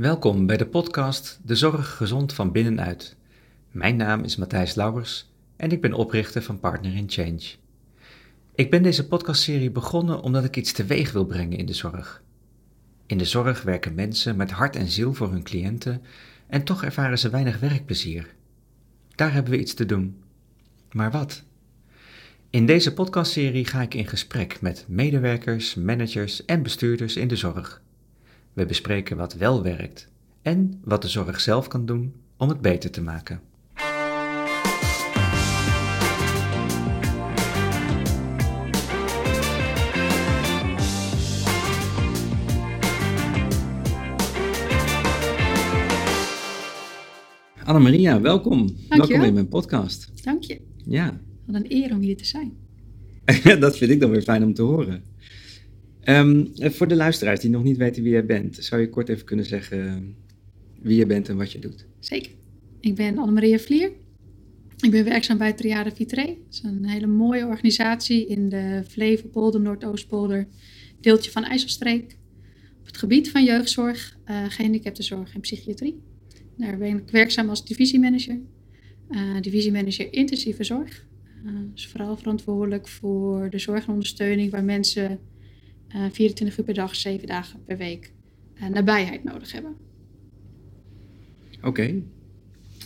Welkom bij de podcast De Zorg Gezond van Binnenuit. Mijn naam is Matthijs Lauwers en ik ben oprichter van Partner in Change. Ik ben deze podcastserie begonnen omdat ik iets teweeg wil brengen in de zorg. In de zorg werken mensen met hart en ziel voor hun cliënten en toch ervaren ze weinig werkplezier. Daar hebben we iets te doen. Maar wat? In deze podcastserie ga ik in gesprek met medewerkers, managers en bestuurders in de zorg. We bespreken wat wel werkt en wat de zorg zelf kan doen om het beter te maken. Annemaria, welkom. welkom in mijn podcast. Dank je. Ja. Wat een eer om hier te zijn. dat vind ik dan weer fijn om te horen. Um, voor de luisteraars die nog niet weten wie jij bent, zou je kort even kunnen zeggen wie je bent en wat je doet? Zeker. Ik ben Annemaria Vlier. Ik ben werkzaam bij Triade Vitré. Dat is een hele mooie organisatie in de Flevopolder, Noordoostpolder, deeltje van IJsselstreek. Op het gebied van jeugdzorg, uh, gehandicaptenzorg en psychiatrie. Daar ben ik werkzaam als divisiemanager. Uh, divisiemanager intensieve zorg. Uh, dus vooral verantwoordelijk voor de zorg en ondersteuning waar mensen 24 uur per dag, 7 dagen per week nabijheid nodig hebben. Oké.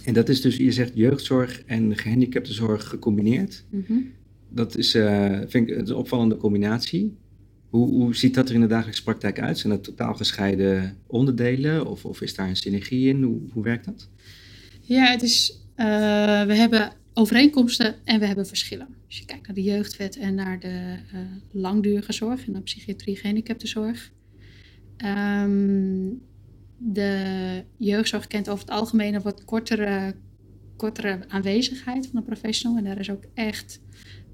En dat is dus, je zegt jeugdzorg en gehandicaptenzorg gecombineerd. Mm Dat is, uh, vind ik, een opvallende combinatie. Hoe, hoe, ziet dat er in de dagelijkse praktijk uit? Zijn dat totaal gescheiden onderdelen of, of is daar een synergie in? Hoe, hoe werkt dat? Ja, het is, uh, we hebben overeenkomsten en we hebben verschillen. Als je kijkt naar de jeugdwet en naar de uh, langdurige zorg en naar psychiatrie, gehandicaptenzorg. Um, de jeugdzorg kent over het algemeen een wat kortere, kortere aanwezigheid van een professional. En daar is ook echt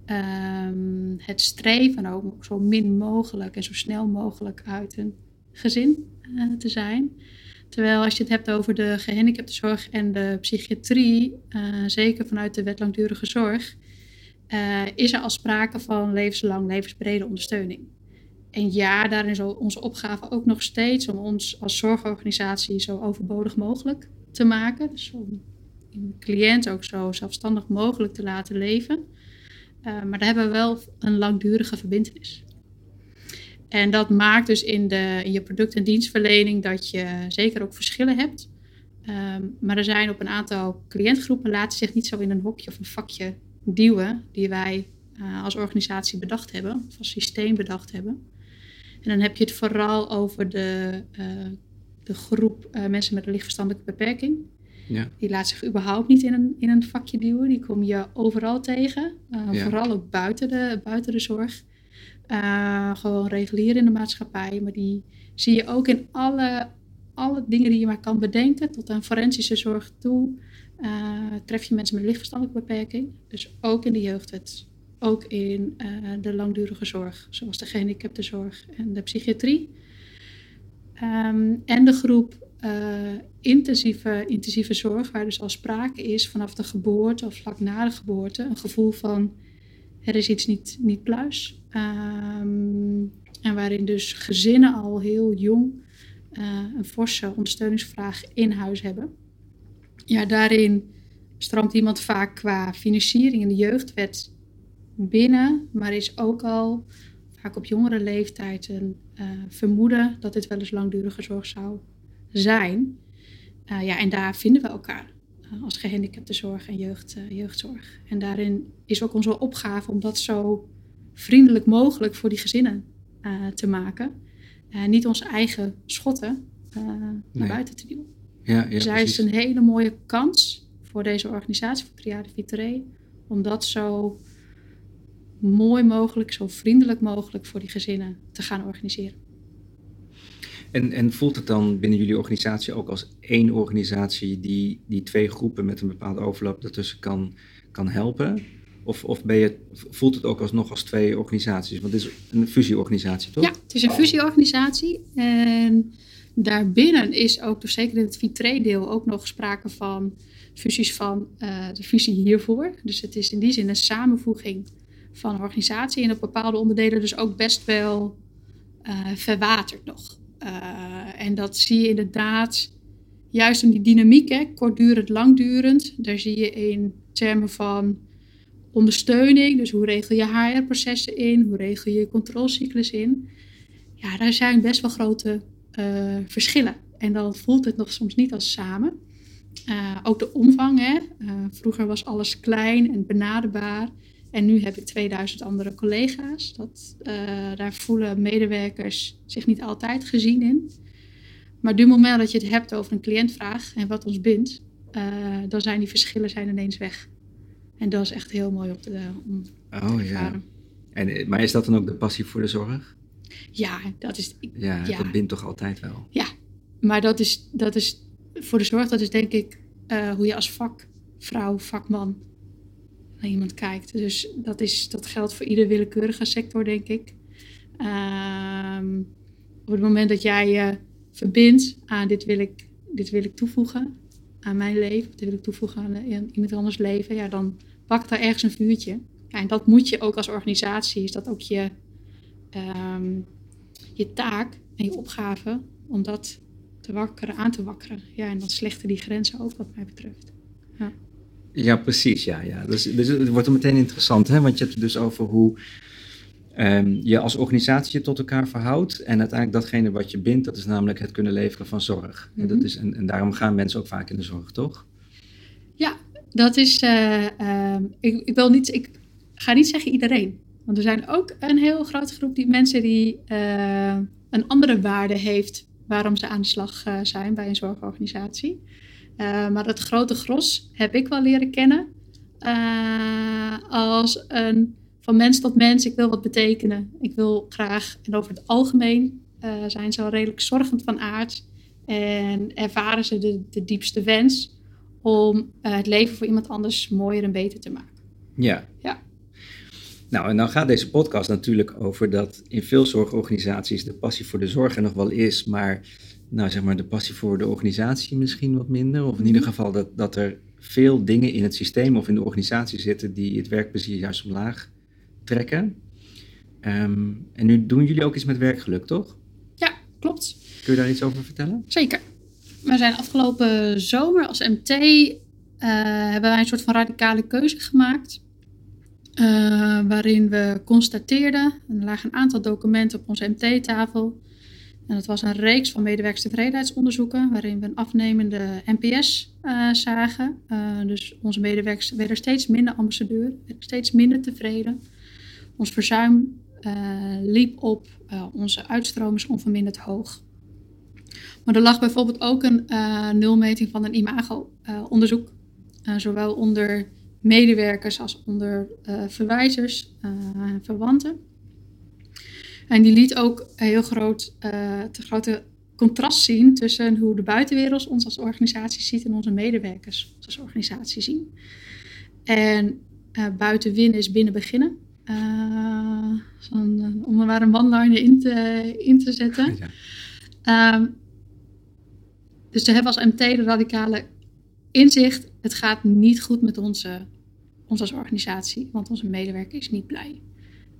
um, het streven om zo min mogelijk en zo snel mogelijk uit een gezin uh, te zijn. Terwijl als je het hebt over de gehandicaptenzorg en de psychiatrie, uh, zeker vanuit de wet langdurige zorg, uh, is er al sprake van levenslang, levensbrede ondersteuning. En ja, daarin is onze opgave ook nog steeds om ons als zorgorganisatie zo overbodig mogelijk te maken. Dus om een cliënt ook zo zelfstandig mogelijk te laten leven. Uh, maar daar hebben we wel een langdurige verbindenis. En dat maakt dus in, de, in je product- en dienstverlening dat je zeker ook verschillen hebt. Um, maar er zijn op een aantal cliëntgroepen laten zich niet zo in een hokje of een vakje duwen die wij uh, als organisatie bedacht hebben, of als systeem bedacht hebben. En dan heb je het vooral over de, uh, de groep uh, mensen met een lichtverstandelijke beperking. Ja. Die laat zich überhaupt niet in een, in een vakje duwen. Die kom je overal tegen. Uh, ja. Vooral ook buiten de, buiten de zorg. Gewoon regulier in de maatschappij. Maar die zie je ook in alle, alle dingen die je maar kan bedenken. Tot aan forensische zorg toe. tref je mensen met lichtverstandelijke beperking. Dus ook in de jeugdwet ook in uh, de langdurige zorg, zoals de gehandicaptenzorg en de psychiatrie. Um, en de groep intensieve, intensieve zorg, waar dus al sprake is vanaf de geboorte of vlak na de geboorte, een gevoel van er is iets niet, niet pluis. Um, en waarin dus gezinnen al heel jong uh, een forse ondersteuningsvraag in huis hebben. Ja, daarin stroomt iemand vaak qua financiering in de jeugdwet binnen, maar is ook al vaak op jongere leeftijd een uh, vermoeden dat dit wel eens langdurige zorg zou zijn. Uh, ja, en daar vinden we elkaar als gehandicaptenzorg en jeugd, jeugdzorg. En daarin is ook onze opgave om dat zo vriendelijk mogelijk voor die gezinnen te maken. niet onze eigen schotten naar nee. buiten te duwen. Ja, ja, dus daar is een hele mooie kans voor deze organisatie, voor Triade Vitré, om dat zo mooi mogelijk, zo vriendelijk mogelijk voor die gezinnen te gaan organiseren. En, en voelt het dan binnen jullie organisatie ook als één organisatie die, die twee groepen met een bepaalde overlap ertussen kan, kan helpen? Of, of ben je, voelt het ook alsnog als twee organisaties? Want het is een fusieorganisatie, toch? Ja, het is een fusieorganisatie. En daarbinnen is ook, zeker in het Vitré-deel, ook nog sprake van fusies van uh, de fusie hiervoor. Dus het is in die zin een samenvoeging van een organisatie en op bepaalde onderdelen dus ook best wel uh, verwaterd nog. En dat zie je inderdaad juist in die dynamiek, hè, kortdurend, langdurend. Daar zie je in termen van ondersteuning, dus hoe regel je HR-processen in, hoe regel je controlecyclus in. Ja, daar zijn best wel grote uh, verschillen. En dan voelt het nog soms niet als samen. Uh, ook de omvang, hè. Vroeger was alles klein en benaderbaar. En nu heb ik 2000 andere collega's. Dat, daar voelen medewerkers zich niet altijd gezien in. Maar op het moment dat je het hebt over een cliëntvraag en wat ons bindt, dan zijn die verschillen zijn ineens weg. En dat is echt heel mooi op te, om oh, ja. En, maar is dat dan ook de passie voor de zorg? Ja, dat is. Ja, ja. dat bindt toch altijd wel. Ja, maar dat is, dat is voor de zorg, dat is denk ik uh, hoe je als vakvrouw, vakman naar iemand kijkt. Dus dat, is, dat geldt voor ieder willekeurige sector, denk ik. Um, op het moment dat jij je verbindt aan dit wil ik, dit wil ik toevoegen aan mijn leven, dit wil ik toevoegen aan iemand anders leven, ja, dan pakt daar ergens een vuurtje. Ja, en dat moet je ook als organisatie, is dat ook je, um, je taak en je opgave om dat te wakkeren, aan te wakkeren. Ja, en dan slechten die grenzen ook, wat mij betreft. Ja, ja precies. Ja, ja. Dus, dus het wordt er meteen interessant, hè? want je hebt het dus over hoe um, je als organisatie je tot elkaar verhoudt. En uiteindelijk datgene wat je bindt, dat is namelijk het kunnen leveren van zorg. en, dat mhm. is, en, en daarom gaan mensen ook vaak in de zorg, toch? Ja, dat is. Uh, ik, ik, wil niet. Ik ga niet zeggen iedereen. Want er zijn ook een heel grote groep die mensen die uh, een andere waarde heeft waarom ze aan de slag uh, zijn bij een zorgorganisatie. Maar het grote gros heb ik wel leren kennen als een van mens tot mens. Ik wil wat betekenen. Ik wil graag, en over het algemeen zijn ze al redelijk zorgend van aard en ervaren ze de, de diepste wens om het leven voor iemand anders mooier en beter te maken. Ja. ja. Nou, en dan gaat deze podcast natuurlijk over dat in veel zorgorganisaties de passie voor de zorg er nog wel is, maar nou zeg maar de passie voor de organisatie misschien wat minder. Of in ieder mhm. geval dat, dat er veel dingen in het systeem of in de organisatie zitten die het werkplezier juist omlaag trekken. Um, en nu doen jullie ook iets met werkgeluk, toch? Ja, klopt. Kun je daar iets over vertellen? Zeker. We zijn afgelopen zomer als MT uh, hebben wij een soort van radicale keuze gemaakt. Uh, waarin we constateerden, er lagen een aantal documenten op onze MT-tafel. En dat was een reeks van medewerkstevredenheidsonderzoeken, waarin we een afnemende NPS eh, zagen. dus onze medewerkers werden steeds minder ambassadeur, steeds minder tevreden. Ons verzuim liep op, onze uitstroom is onverminderd hoog. Maar er lag bijvoorbeeld ook een nulmeting van een imago-onderzoek, zowel onder medewerkers als onder verwijzers en verwanten. En die liet ook een heel groot, te grote contrast zien tussen hoe de buitenwereld ons als organisatie ziet en onze medewerkers ons als organisatie zien. En buiten winnen is binnen beginnen. om er maar een one-liner in te, in te zetten. Ja. Um, dus we hebben als MT de radicale inzicht, het gaat niet goed met onze, ons als organisatie, want onze medewerker is niet blij.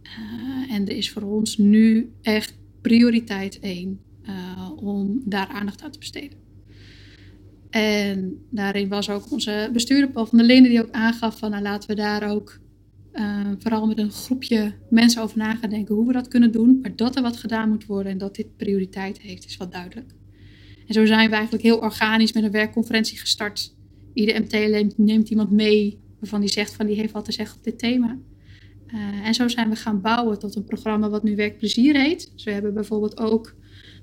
Uh, en er is voor ons nu echt prioriteit één uh, om daar aandacht aan te besteden. En daarin was ook onze bestuurder Paul van der Linden die ook aangaf van nou, laten we daar ook uh, vooral met een groepje mensen over na gaan denken hoe we dat kunnen doen. Maar dat er wat gedaan moet worden en dat dit prioriteit heeft is wat duidelijk. En zo zijn we eigenlijk heel organisch met een werkconferentie gestart. Ieder MT neemt, iemand mee waarvan die zegt van die heeft wat te zeggen op dit thema. Uh, en zo zijn we gaan bouwen tot een programma wat nu Werkplezier heet. Dus we hebben bijvoorbeeld ook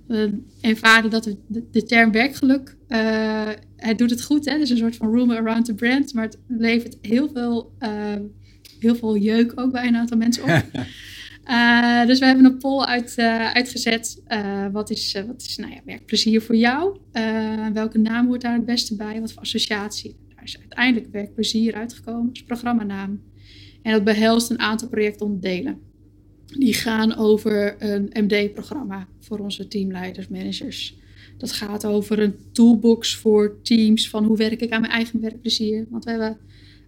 uh, ervaren dat we de, term werkgeluk, uh, het doet het goed, hè? dus een soort van room around the brand, maar het levert heel veel, heel veel jeuk ook bij een aantal mensen op. Dus we hebben een poll uit, uitgezet. Wat is, wat is nou ja, werkplezier voor jou? welke naam hoort daar het beste bij? Wat voor associatie? Daar is uiteindelijk werkplezier uitgekomen als programmanaam. En dat behelst een aantal projectonderdelen. Die gaan over een MD-programma voor onze teamleiders, managers. Dat gaat over een toolbox voor teams van hoe werk ik aan mijn eigen werkplezier. Want we hebben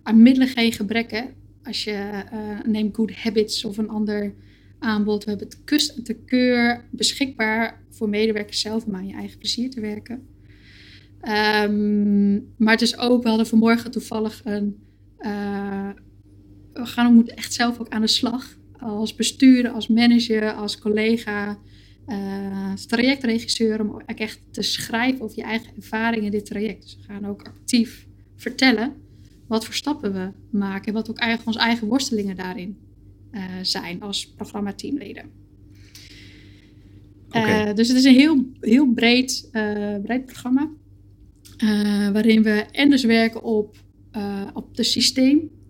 aan middelen geen gebrek. Hè? Als je neemt Good Habits of een ander aanbod. We hebben het kust en te keur beschikbaar voor medewerkers zelf om aan je eigen plezier te werken. Ehm, maar het is ook, we hadden vanmorgen toevallig een. Uh, we gaan we moeten echt zelf ook aan de slag. Als bestuurder, als manager, als collega, uh, als trajectregisseur. Om echt te schrijven over je eigen ervaring in dit traject. Dus we gaan ook actief vertellen wat voor stappen we maken. En wat ook eigenlijk onze eigen worstelingen daarin uh, zijn als programmateamleden. Okay. dus het is een heel, heel breed, breed programma. Uh, waarin we en dus werken op, op de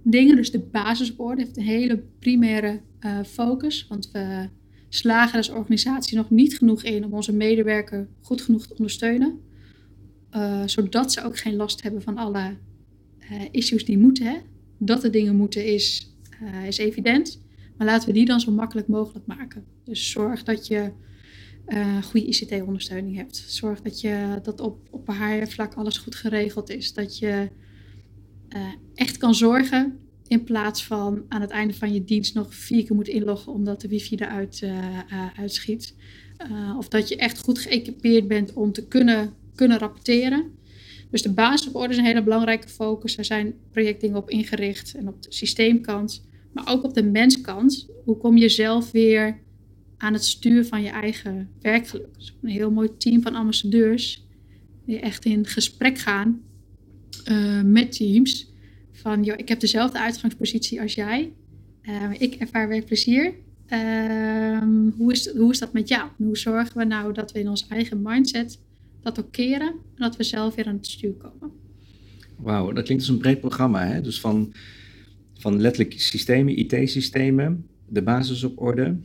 systeemdingen, dus de basisorde heeft een hele primaire uh, focus. Want we slagen als organisatie nog niet genoeg in om onze medewerker goed genoeg te ondersteunen. zodat ze ook geen last hebben van alle issues die moeten. Hè. Dat er dingen moeten is, is evident. Maar laten we die dan zo makkelijk mogelijk maken. Dus zorg dat je goede ICT-ondersteuning hebt. Zorg dat, je, dat op, op vlak alles goed geregeld is. Dat je uh, echt kan zorgen in plaats van aan het einde van je dienst nog vier keer moet inloggen omdat de wifi eruit uh, uitschiet. of dat je echt goed geëquipeerd bent om te kunnen, kunnen rapporteren. Dus de basisorde is een hele belangrijke focus. Daar zijn projectdingen op ingericht en op de systeemkant. Maar ook op de menskant. Hoe kom je zelf weer aan het stuur van je eigen werkgeluk. Dus een heel mooi team van ambassadeurs die echt in gesprek gaan uh, met teams. Van, joh, ik heb dezelfde uitgangspositie als jij. Uh, ik ervaar werkplezier. Uh, hoe, is, hoe is dat met jou? hoe zorgen we nou dat we in onze eigen mindset dat ook keren en dat we zelf weer aan het stuur komen? Wauw, dat klinkt als een breed programma. Hè? Dus van, van letterlijk systemen, IT-systemen, de basis op orde,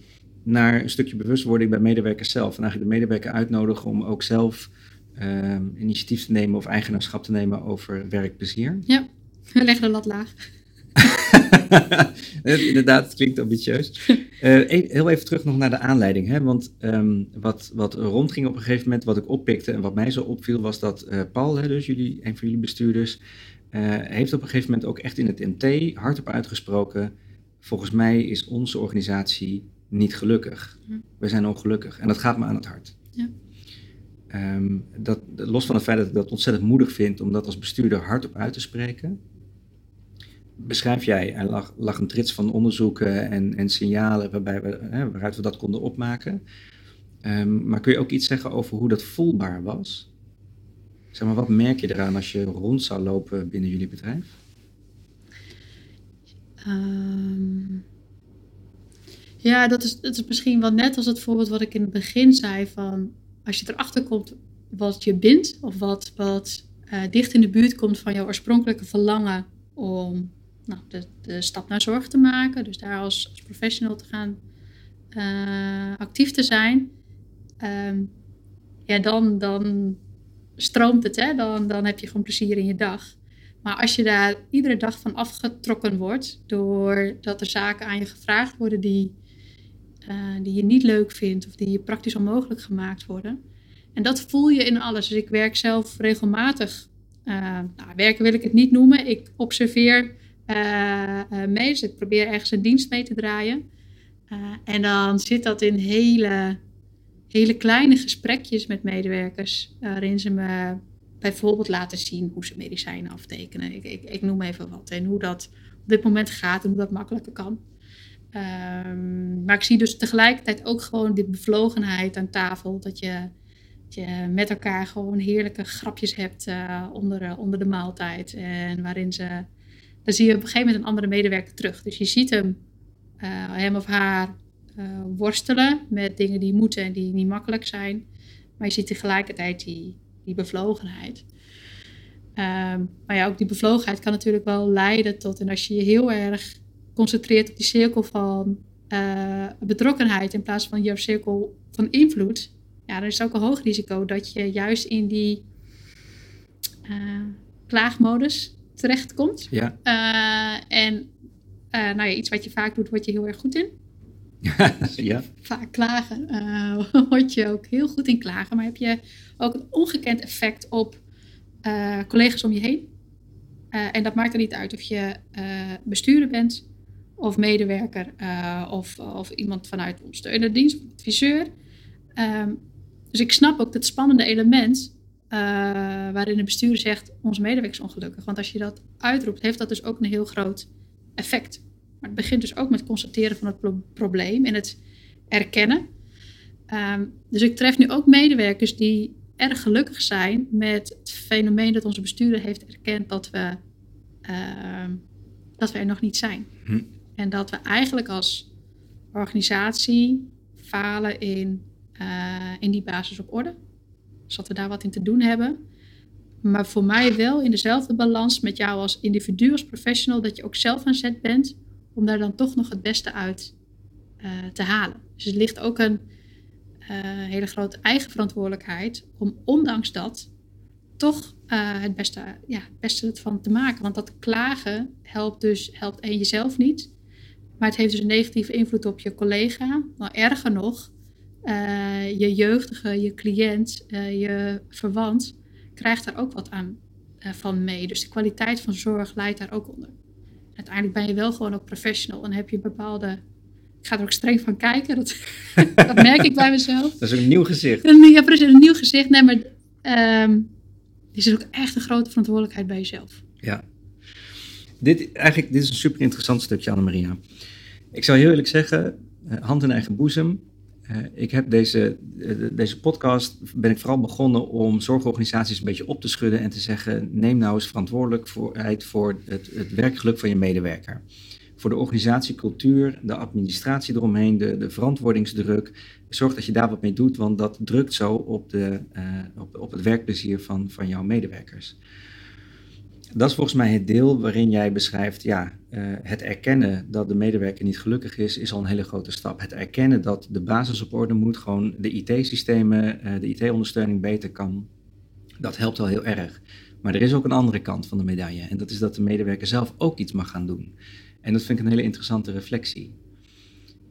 naar een stukje bewustwording bij medewerkers zelf. En eigenlijk de medewerker uitnodigen om ook zelf uh, initiatief te nemen of eigenaarschap te nemen over werkplezier. Ja, we leggen de lat laag. Inderdaad, het klinkt ambitieus. Uh, heel even terug nog naar de aanleiding. Hè? Want um, wat, wat rondging op een gegeven moment, wat ik oppikte en wat mij zo opviel, was dat uh, Paul, hè, dus jullie, een van jullie bestuurders, uh, heeft op een gegeven moment ook echt in het MT hardop uitgesproken. Volgens mij is onze organisatie niet gelukkig. Hm. We zijn ongelukkig. En dat gaat me aan het hart. Ja. Um, dat, los van het feit dat ik dat ontzettend moedig vind om dat als bestuurder hardop uit te spreken, beschrijf jij, er lag, lag een trits van onderzoeken en, en signalen waarbij we, hè, waaruit we dat konden opmaken. Um, maar kun je ook iets zeggen over hoe dat voelbaar was? Zeg maar, wat merk je eraan als je rond zou lopen binnen jullie bedrijf? Um, ja, dat is, dat is misschien wel net als het voorbeeld wat ik in het begin zei van als je erachter komt wat je bindt of wat, wat uh, dicht in de buurt komt van jouw oorspronkelijke verlangen om nou, de, stap naar zorg te maken, dus daar als, als professional te gaan uh, actief te zijn, um, ja, dan, dan stroomt het, hè? Dan, dan heb je gewoon plezier in je dag. Maar als je daar iedere dag van afgetrokken wordt, doordat er zaken aan je gevraagd worden die uh, die je niet leuk vindt of die je praktisch onmogelijk gemaakt worden. En dat voel je in alles. Dus ik werk zelf regelmatig. Uh, nou, werken wil ik het niet noemen. Ik observeer uh, mee. Dus ik probeer ergens een dienst mee te draaien. en dan zit dat in hele, hele kleine gesprekjes met medewerkers. Waarin ze me bijvoorbeeld laten zien hoe ze medicijnen aftekenen. Ik, ik, ik noem even wat. En hoe dat op dit moment gaat en hoe dat makkelijker kan. Um, maar ik zie dus tegelijkertijd ook gewoon die bevlogenheid aan tafel. Dat je, je met elkaar gewoon heerlijke grapjes hebt uh, onder, uh, onder de maaltijd. En waarin ze. Dan zie je op een gegeven moment een andere medewerker terug. Dus je ziet hem, uh, hem of haar worstelen met dingen die moeten en die niet makkelijk zijn. Maar je ziet tegelijkertijd die, die bevlogenheid. Um, maar ja, ook die bevlogenheid kan natuurlijk wel leiden tot. En als je je heel erg concentreert op die cirkel van uh, betrokkenheid in plaats van jouw cirkel van invloed, ja, dan is het ook een hoog risico dat je juist in die uh, klaagmodus terechtkomt. Ja. Uh, en nou ja, iets wat je vaak doet, word je heel erg goed in. ja. Vaak klagen word je ook heel goed in klagen, maar heb je ook een ongekend effect op collega's om je heen. en dat maakt er niet uit of je bestuurder bent of medewerker uh, of, of iemand vanuit ondersteunende dienst, adviseur. Um, dus ik snap ook dat spannende element uh, waarin de bestuurder zegt, onze medewerker is ongelukkig. Want als je dat uitroept, heeft dat dus ook een heel groot effect. Maar het begint dus ook met constateren van het pro probleem en het erkennen. Um, dus ik tref nu ook medewerkers die erg gelukkig zijn met het fenomeen dat onze bestuurder heeft erkend dat we, uh, dat we er nog niet zijn. Hm. En dat we eigenlijk als organisatie falen in, uh, in die basis op orde. Dus dat we daar wat in te doen hebben. Maar voor mij wel in dezelfde balans met jou als individu, als professional, dat je ook zelf aan zet bent om daar dan toch nog het beste uit uh, te halen. Dus het ligt ook een uh, hele grote eigen verantwoordelijkheid om ondanks dat toch het, beste, ja, het beste van te maken. Want dat klagen helpt dus helpt één jezelf niet. Maar het heeft dus een negatieve invloed op je collega. Maar erger nog, uh, je jeugdige, je cliënt, je verwant krijgt daar ook wat aan van mee. Dus de kwaliteit van zorg leidt daar ook onder. Uiteindelijk ben je wel gewoon ook professional en heb je bepaalde ik ga er ook streng van kijken. Dat, dat merk ik bij mezelf. Dat is een nieuw gezicht. Ja, precies, een nieuw gezicht. Nee, maar um, is ook echt een grote verantwoordelijkheid bij jezelf. Ja. Dit, eigenlijk, dit is een super interessant stukje, Annemaria. Ik zou heel eerlijk zeggen, eh, hand in eigen boezem. Uh, ik heb deze, uh, deze podcast, ben ik vooral begonnen om zorgorganisaties een beetje op te schudden en te zeggen, neem nou eens verantwoordelijkheid voor het, het werkgeluk van je medewerker voor de organisatiecultuur, de administratie eromheen, de, de verantwoordingsdruk. Zorg dat je daar wat mee doet, want dat drukt zo op, de, op, op het werkplezier van, van jouw medewerkers. Dat is volgens mij het deel waarin jij beschrijft, ja, uh, het erkennen dat de medewerker niet gelukkig is, is al een hele grote stap. Het erkennen dat de basis op orde moet, gewoon de IT-systemen, uh, de IT-ondersteuning beter kan, dat helpt al heel erg. Maar er is ook een andere kant van de medaille en dat is dat de medewerker zelf ook iets mag gaan doen. En dat vind ik een hele interessante reflectie.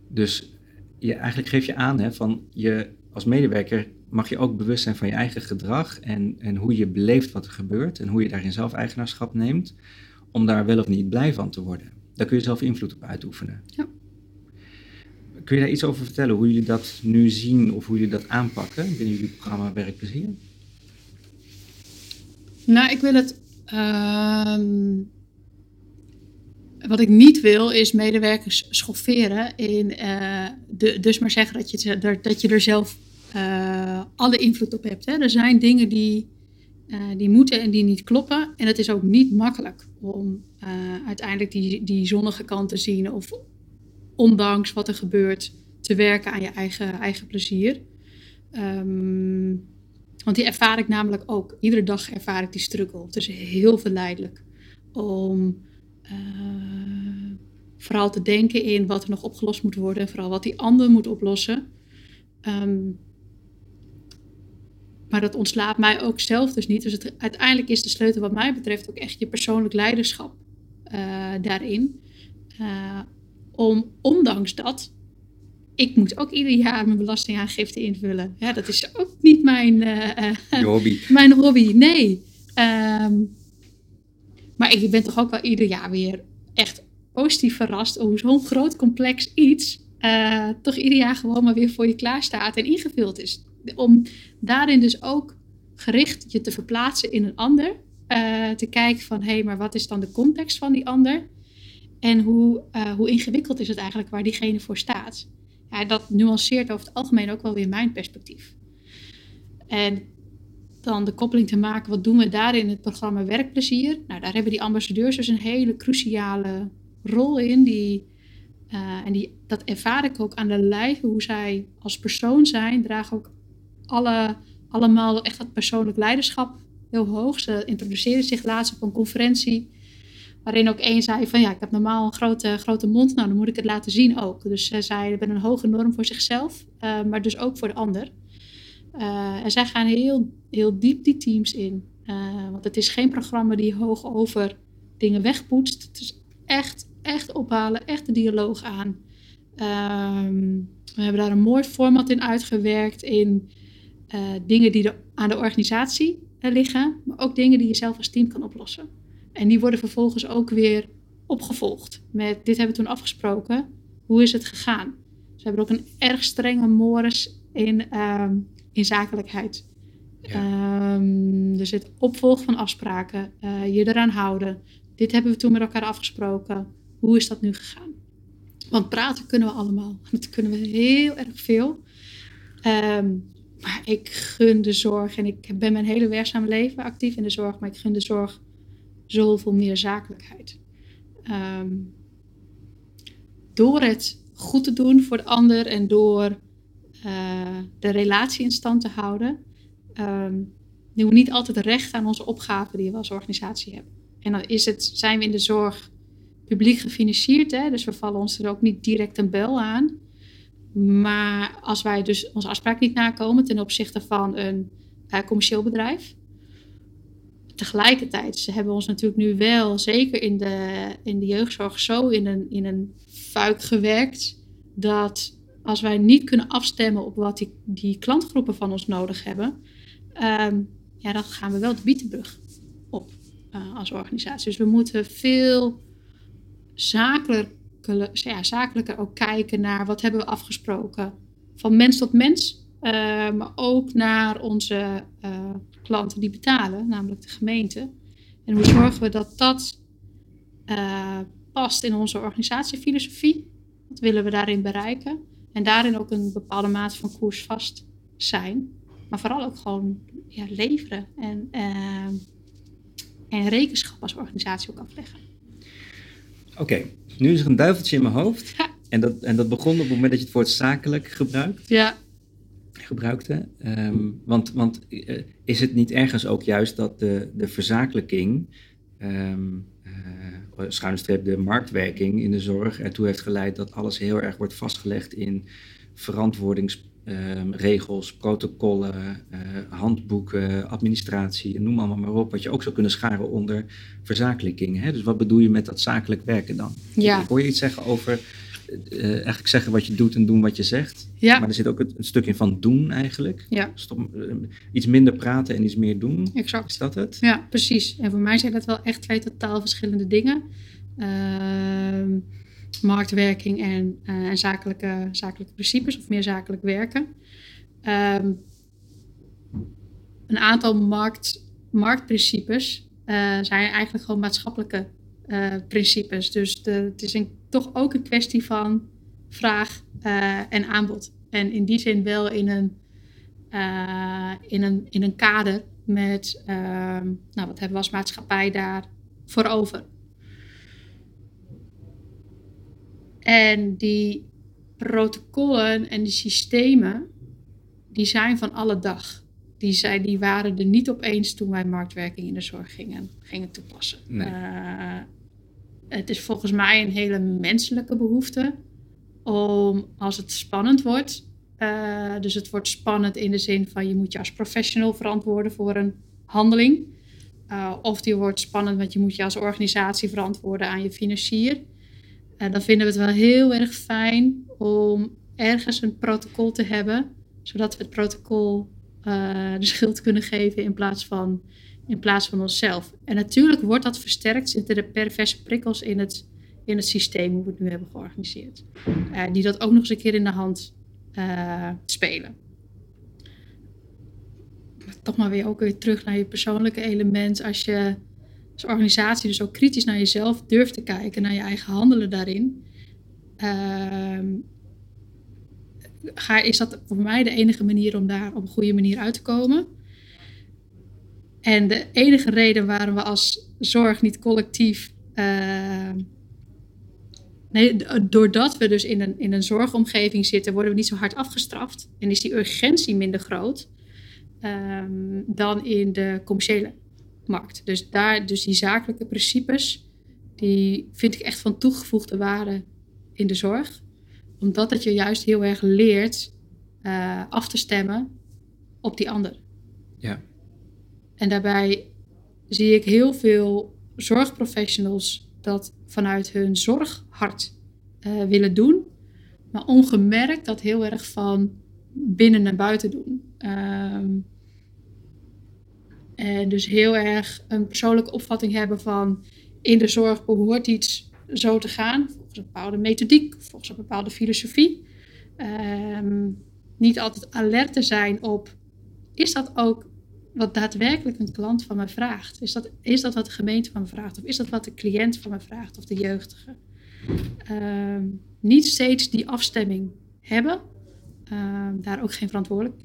Dus je, eigenlijk geef je aan hè, van je als medewerker mag je ook bewust zijn van je eigen gedrag en, en hoe je beleeft wat er gebeurt en hoe je daarin zelf eigenaarschap neemt, om daar wel of niet blij van te worden. Daar kun je zelf invloed op uitoefenen. Ja. Kun je daar iets over vertellen, hoe jullie dat nu zien of hoe jullie dat aanpakken binnen jullie programma Werkplezier? Nou, ik wil het uh, wat ik niet wil, is medewerkers schofferen. In, uh, de, dus maar zeggen dat je, dat je er zelf uh, alle invloed op hebt. Hè. Er zijn dingen die, uh, die moeten en die niet kloppen. En het is ook niet makkelijk om uiteindelijk die, die zonnige kant te zien. Of ondanks wat er gebeurt, te werken aan je eigen, eigen plezier. Um, want die ervaar ik namelijk ook. Iedere dag ervaar ik die struggle. Het is heel verleidelijk om vooral te denken in wat er nog opgelost moet worden. Vooral wat die ander moet oplossen. Um, maar dat ontslaat mij ook zelf dus niet. Dus het, uiteindelijk is de sleutel wat mij betreft ook echt je persoonlijk leiderschap uh, daarin. Uh, om ondanks dat, ik moet ook ieder jaar mijn belastingaangifte invullen. Ja, dat is ook niet mijn, hobby. mijn hobby. Nee. Um, maar ik ben toch ook wel ieder jaar weer echt positief verrast hoe zo'n groot complex iets toch ieder jaar gewoon maar weer voor je klaar staat en ingevuld is. Om daarin dus ook gericht je te verplaatsen in een ander. Uh, te kijken van hé, hey, maar wat is dan de context van die ander? En hoe, uh, hoe ingewikkeld is het eigenlijk waar diegene voor staat? Ja, dat nuanceert over het algemeen ook wel weer mijn perspectief. En dan de koppeling te maken, wat doen we daar in het programma Werkplezier? Nou, daar hebben die ambassadeurs dus een hele cruciale rol in. Die, uh, en die, dat ervaar ik ook aan de lijve, hoe zij als persoon zijn, dragen ook alle, allemaal echt dat persoonlijk leiderschap heel hoog. Ze introduceerden zich laatst op een conferentie, waarin ook één zei van ja, ik heb normaal een grote, grote mond, nou dan moet ik het laten zien ook. Dus zij zei, hebben een hoge norm voor zichzelf, uh, maar dus ook voor de ander. Uh, en zij gaan heel, heel diep die teams in. Uh, want het is geen programma die hoog over dingen wegpoetst. Het is echt, echt ophalen, echt de dialoog aan. Um, we hebben daar een mooi format in uitgewerkt in uh, dingen die de, aan de organisatie liggen, maar ook dingen die je zelf als team kan oplossen. En die worden vervolgens ook weer opgevolgd. Met dit hebben we toen afgesproken. Hoe is het gegaan? Ze hebben ook een erg strenge mores in, ehm, in zakelijkheid. Ja. Um, dus het opvolgen van afspraken, uh, je eraan houden. Dit hebben we toen met elkaar afgesproken. Hoe is dat nu gegaan? Want praten kunnen we allemaal. Dat kunnen we heel erg veel. Um, maar ik gun de zorg en ik ben mijn hele werkzame leven actief in de zorg, maar ik gun de zorg zoveel meer zakelijkheid. Um, door het goed te doen voor de ander en door uh, de relatie in stand te houden, um, doen we niet altijd recht aan onze opgaven die we als organisatie hebben. En dan is het, zijn we in de zorg publiek gefinancierd, hè, dus we vallen ons er ook niet direct een bel aan. Maar als wij dus onze afspraak niet nakomen ten opzichte van een uh, commercieel bedrijf. Tegelijkertijd, ze hebben ons natuurlijk nu wel, zeker in de, in de jeugdzorg, zo in een, in een fuik gewerkt. Dat als wij niet kunnen afstemmen op wat die, die klantgroepen van ons nodig hebben, um, ja, dan gaan we wel de bietenbrug op uh, als organisatie. Dus we moeten veel zakelijk ja, zakelijker ook kijken naar wat hebben we afgesproken. Van mens tot mens, uh, maar ook naar onze uh, klanten die betalen, namelijk de gemeente. En hoe zorgen we dat dat uh, past in onze organisatiefilosofie? Wat willen we daarin bereiken? En daarin ook een bepaalde mate van koersvast zijn. Maar vooral ook gewoon ja, leveren en, en rekenschap als organisatie ook afleggen. Oké, nu is er een duiveltje in mijn hoofd. En dat, en dat begon op het moment dat je het woord zakelijk gebruikt. Ja. Gebruikte. Um, want want uh, is het niet ergens ook juist dat de, de verzakelijking, um, uh, schuine streep de marktwerking in de zorg, ertoe heeft geleid dat alles heel erg wordt vastgelegd in verantwoordings Ehm, regels, protocollen, uh, handboeken, administratie, noem allemaal maar op, wat je ook zou kunnen scharen onder verzakelijking. Hè? Dus wat bedoel je met dat zakelijk werken dan? Ja. Hoor je iets zeggen over uh, eigenlijk zeggen wat je doet en doen wat je zegt. Ja. Maar er zit ook een, een stuk in van doen eigenlijk. Ja. Stop, uh, iets minder praten en iets meer doen. Exact. Is dat het? Ja, precies. En voor mij zijn dat wel echt twee totaal verschillende dingen. Ehm, marktwerking en, uh, en zakelijke, zakelijke principes of meer zakelijk werken. Um, een aantal markt, marktprincipes uh, zijn eigenlijk gewoon maatschappelijke uh, principes. Dus de, het is een, toch ook een kwestie van vraag en aanbod. En in die zin wel in een, in een, in een kader met, ehm, nou, wat hebben we als maatschappij daar voor over? En die protocollen en die systemen, die zijn van alle dag. Die, zijn, die waren er niet opeens toen wij marktwerking in de zorg gingen, gingen toepassen. Nee. Uh, het is volgens mij een hele menselijke behoefte om als het spannend wordt. Uh, dus het wordt spannend in de zin van je moet je als professional verantwoorden voor een handeling. Uh, of die wordt spannend, want je moet je als organisatie verantwoorden aan je financier. Uh, dan vinden we het wel heel erg fijn om ergens een protocol te hebben, zodat we het protocol uh, de schuld kunnen geven in plaats, van, in plaats van onszelf. En natuurlijk wordt dat versterkt, zitten er perverse prikkels in het, in het systeem, hoe we het nu hebben georganiseerd, uh, die dat ook nog eens een keer in de hand spelen. Toch maar weer ook weer terug naar je persoonlijke element. Als je als organisatie dus ook kritisch naar jezelf durft te kijken, naar je eigen handelen daarin, ga, is dat voor mij de enige manier om daar op een goede manier uit te komen. En de enige reden waarom we als zorg niet collectief. Uh, nee, doordat we dus in een, in een zorgomgeving zitten, worden we niet zo hard afgestraft. En is die urgentie minder groot um, dan in de commerciële markt. Dus, daar, dus die zakelijke principes, die vind ik echt van toegevoegde waarde in de zorg. Omdat het je juist heel erg leert uh, af te stemmen op die ander. Ja. En daarbij zie ik heel veel zorgprofessionals dat vanuit hun zorghart uh, willen doen. Maar ongemerkt dat heel erg van binnen naar buiten doen. Um, en dus heel erg een persoonlijke opvatting hebben van in de zorg behoort iets zo te gaan, volgens een bepaalde methodiek, volgens een bepaalde filosofie. Ehm, niet altijd alert te zijn op, is dat ook wat daadwerkelijk een klant van me vraagt? Is dat, is dat wat de gemeente van me vraagt? Of is dat wat de cliënt van me vraagt? Of de jeugdige? Ehm, niet steeds die afstemming hebben. Ehm, daar ook geen verantwoordelijk,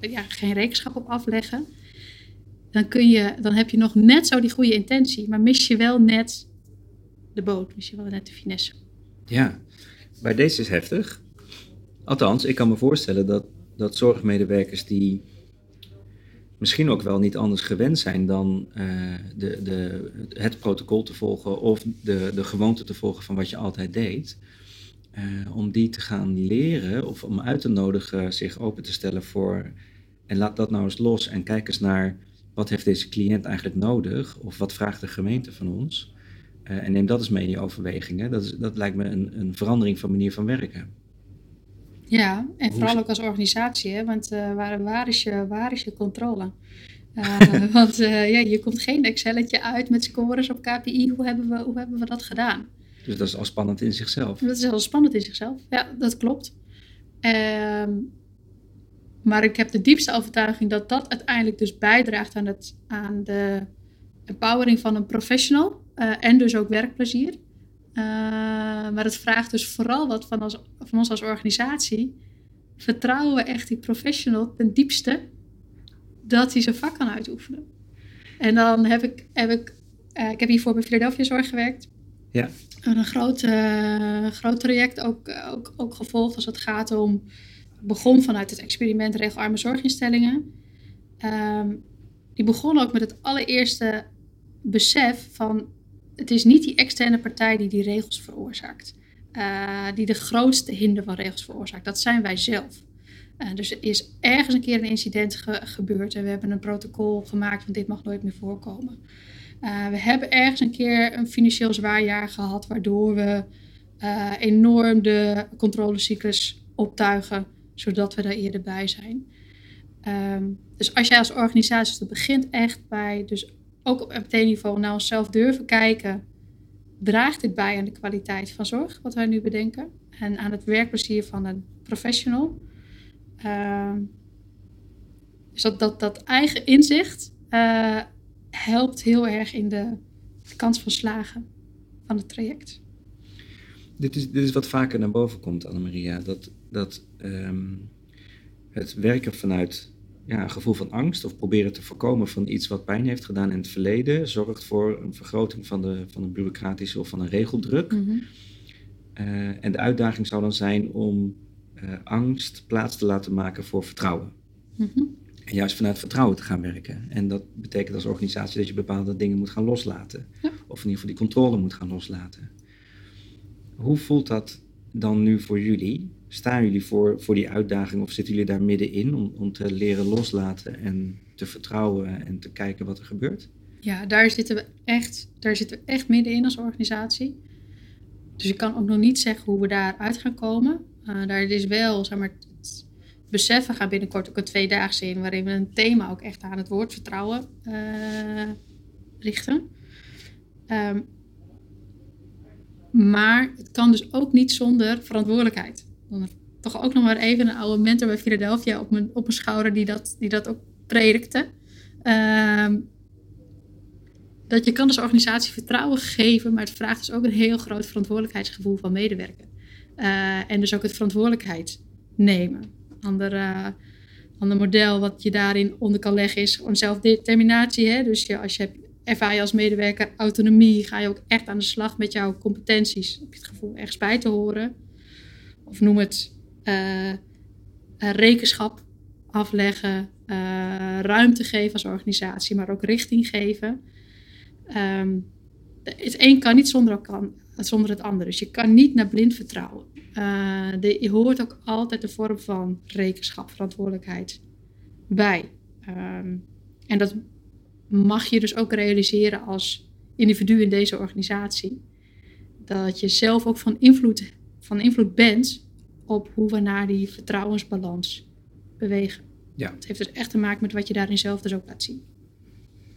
ja, geen rekenschap op afleggen. Dan, kun je, dan heb je nog net zo die goede intentie, maar mis je wel net de boot, mis je wel net de finesse. Ja, bij deze is heftig. Althans, ik kan me voorstellen dat, dat zorgmedewerkers die misschien ook wel niet anders gewend zijn dan uh, de, de, het protocol te volgen of de, de gewoonte te volgen van wat je altijd deed. Uh, om die te gaan leren of om uit te nodigen zich open te stellen voor. En laat dat nou eens los en kijk eens naar wat heeft deze cliënt eigenlijk nodig of wat vraagt de gemeente van ons. Uh, en neem dat eens mee in je overwegingen. Dat, is, dat lijkt me een, een verandering van manier van werken. Ja, en vooral ook als organisatie, hè? want uh, waar, waar, is je, waar is je controle? Uh, want uh, ja, je komt geen Excelletje uit met scores op KPI. Hoe hebben we, hoe hebben we dat gedaan? Dus dat is al spannend in zichzelf. Dat is al spannend in zichzelf, ja, dat klopt. Um, maar ik heb de diepste overtuiging dat dat uiteindelijk dus bijdraagt aan, het, aan de empowering van een professional. en dus ook werkplezier. Uh, maar het vraagt dus vooral wat van, als, van ons als organisatie. Vertrouwen we echt die professional ten diepste dat hij zijn vak kan uitoefenen? En dan heb ik, heb ik, uh, ik heb hiervoor bij Philadelphia Zorg gewerkt. Ja. Een groot, groot traject ook, ook, ook gevolgd als het gaat om. Begon vanuit het experiment regelarme zorginstellingen. Um, die begon ook met het allereerste besef van het is niet die externe partij die die regels veroorzaakt. Uh, die de grootste hinder van regels veroorzaakt. Dat zijn wij zelf. Uh, dus er is ergens een keer een incident ge gebeurd en we hebben een protocol gemaakt van dit mag nooit meer voorkomen. Uh, we hebben ergens een keer een financieel zwaar jaar gehad, waardoor we enorm de controlecyclus optuigen, zodat we daar eerder bij zijn. Um, dus als jij als organisatie, dat begint echt bij dus ook op MT-niveau naar onszelf durven kijken. Draagt dit bij aan de kwaliteit van zorg, wat wij nu bedenken? En aan het werkplezier van een professional? Uh, dus dat, dat, dat eigen inzicht uh, helpt heel erg in de, de kans van slagen van het traject. Dit is, dit is wat vaker naar boven komt, Annemaria. Dat, dat um, het werken vanuit ja, een gevoel van angst of proberen te voorkomen van iets wat pijn heeft gedaan in het verleden, zorgt voor een vergroting van, de, van een bureaucratische of van een regeldruk. Mm -hmm. uh, en de uitdaging zou dan zijn om uh, angst plaats te laten maken voor vertrouwen. Mm -hmm. En juist vanuit vertrouwen te gaan werken. En dat betekent als organisatie dat je bepaalde dingen moet gaan loslaten. Ja. Of in ieder geval die controle moet gaan loslaten. Hoe voelt dat dan nu voor jullie? Staan jullie voor, voor die uitdaging of zitten jullie daar middenin om, om te leren loslaten en te vertrouwen en te kijken wat er gebeurt? Ja, daar zitten we echt, daar zitten we echt middenin als organisatie. Dus ik kan ook nog niet zeggen hoe we daaruit gaan komen. Uh, daar is wel, zeg maar, het beseffen gaan binnenkort ook een tweedaagse in, waarin we een thema ook echt aan het woord vertrouwen uh, richten. Um, maar het kan dus ook niet zonder verantwoordelijkheid. Toch ook nog maar even een oude mentor bij Philadelphia op mijn, op mijn schouder die dat, die dat ook predikte. Uh, dat je kan dus organisatie vertrouwen geven, maar het vraagt dus ook een heel groot verantwoordelijkheidsgevoel van medewerker. Uh, en dus ook het verantwoordelijkheid nemen. Ander, uh, ander model wat je daarin onder kan leggen is gewoon zelfdeterminatie. Hè? Dus je, als je ervaar je als medewerker autonomie, ga je ook echt aan de slag met jouw competenties. Heb je het gevoel ergens bij te horen? Of noem het uh, rekenschap afleggen, uh, ruimte geven als organisatie, maar ook richting geven. Um, het een kan niet zonder, kan, zonder het ander. Dus je kan niet naar blind vertrouwen. Uh, je hoort ook altijd de vorm van rekenschap, verantwoordelijkheid bij. Um, en dat mag je dus ook realiseren als individu in deze organisatie. Dat je zelf ook van invloed, van invloed bent op hoe we naar die vertrouwensbalans bewegen. Ja. Het heeft dus echt te maken met wat je daarin zelf dus ook laat zien.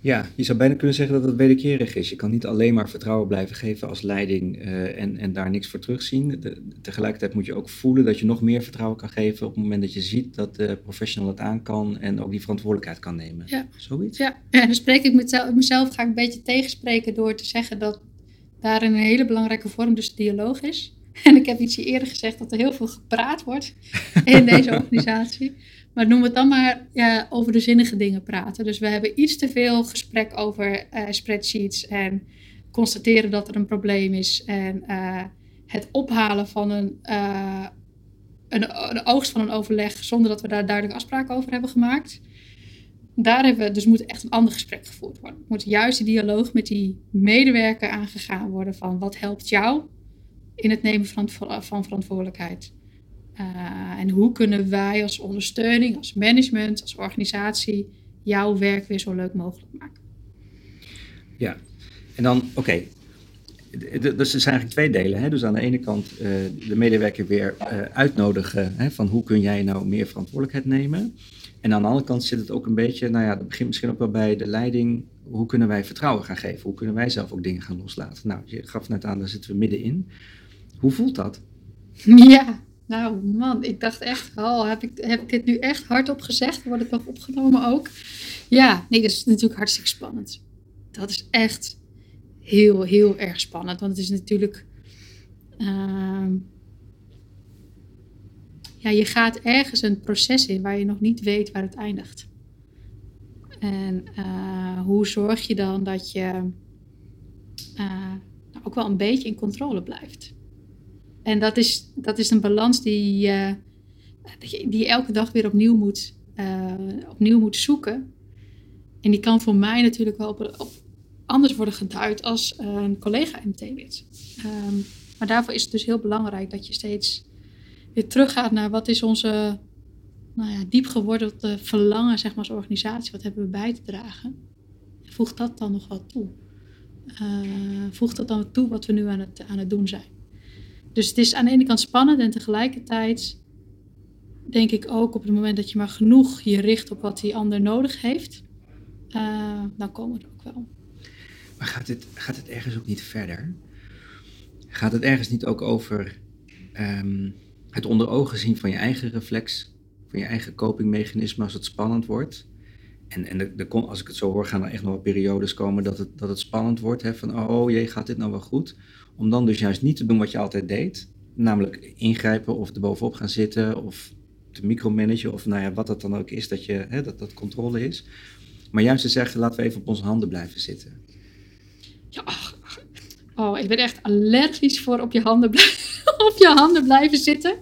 Ja, je zou bijna kunnen zeggen dat het wederkerig is. Je kan niet alleen maar vertrouwen blijven geven als leiding uh, en, en daar niks voor terugzien. De, tegelijkertijd moet je ook voelen dat je nog meer vertrouwen kan geven op het moment dat je ziet dat de professional het aan kan en ook die verantwoordelijkheid kan nemen. Ja. Zoiets? Ja, ja dan spreek ik mezelf, mezelf ga ik een beetje tegenspreken door te zeggen dat daar een hele belangrijke vorm dus dialoog is. En ik heb iets eerder gezegd dat er heel veel gepraat wordt in deze organisatie. Maar noem het dan maar ja, over de zinnige dingen praten. Dus we hebben iets te veel gesprek over uh, spreadsheets en constateren dat er een probleem is. En uh, het ophalen van een, uh, een, een, oogst van een overleg zonder dat we daar duidelijk afspraken over hebben gemaakt. Daar hebben we, dus moet echt een ander gesprek gevoerd worden. Moet juist die dialoog met die medewerker aangegaan worden van wat helpt jou in het nemen van, van verantwoordelijkheid. Uh, en hoe kunnen wij als ondersteuning, als management, als organisatie jouw werk weer zo leuk mogelijk maken? Ja, en dan, oké. Dus er zijn eigenlijk twee delen. Hè? Dus aan de ene kant uh, de medewerker weer uh, uitnodigen hè, van hoe kun jij nou meer verantwoordelijkheid nemen. En aan de andere kant zit het ook een beetje, nou ja, dat begint misschien ook wel bij de leiding. Hoe kunnen wij vertrouwen gaan geven? Hoe kunnen wij zelf ook dingen gaan loslaten? Nou, je gaf net aan, daar zitten we middenin. Hoe voelt dat? Ja, nou man, ik dacht echt, oh, heb ik, heb ik dit nu echt hardop gezegd? Word ik nog opgenomen ook? Ja, nee, dat is natuurlijk hartstikke spannend. Dat is echt heel, heel erg spannend. Want het is natuurlijk. Uh, ja, je gaat ergens een proces in waar je nog niet weet waar het eindigt. En uh, hoe zorg je dan dat je uh, ook wel een beetje in controle blijft? En dat is, dat is een balans die, uh, die je elke dag weer opnieuw moet, uh, opnieuw moet zoeken. En die kan voor mij natuurlijk wel op, anders worden geduid als een collega MT-lid. Um, maar daarvoor is het dus heel belangrijk dat je steeds weer teruggaat naar wat is onze nou ja, diep geworden verlangen zeg maar, als organisatie. Wat hebben we bij te dragen? Voegt dat dan nog wat toe? Uh, voegt dat dan toe wat we nu aan het, aan het doen zijn? Dus het is aan de ene kant spannend en tegelijkertijd denk ik ook op het moment dat je maar genoeg je richt op wat die ander nodig heeft, uh, dan komen we er ook wel. Maar gaat het, gaat het ergens ook niet verder? Gaat het ergens niet ook over um, het onder ogen zien van je eigen reflex, van je eigen copingmechanisme als het spannend wordt? En, en de, als ik het zo hoor, gaan er echt nog wel periodes komen dat het, dat het spannend wordt. Hè, van, oh, oh jee, gaat dit nou wel goed? Om dan dus juist niet te doen wat je altijd deed. Namelijk ingrijpen of erbovenop gaan zitten of te micromanagen of nou ja, wat dat dan ook is, dat, je, hè, dat dat controle is. Maar juist te zeggen, laten we even op onze handen blijven zitten. Ja, oh, ik ben echt allergisch voor op je handen, op je handen blijven zitten. Uh,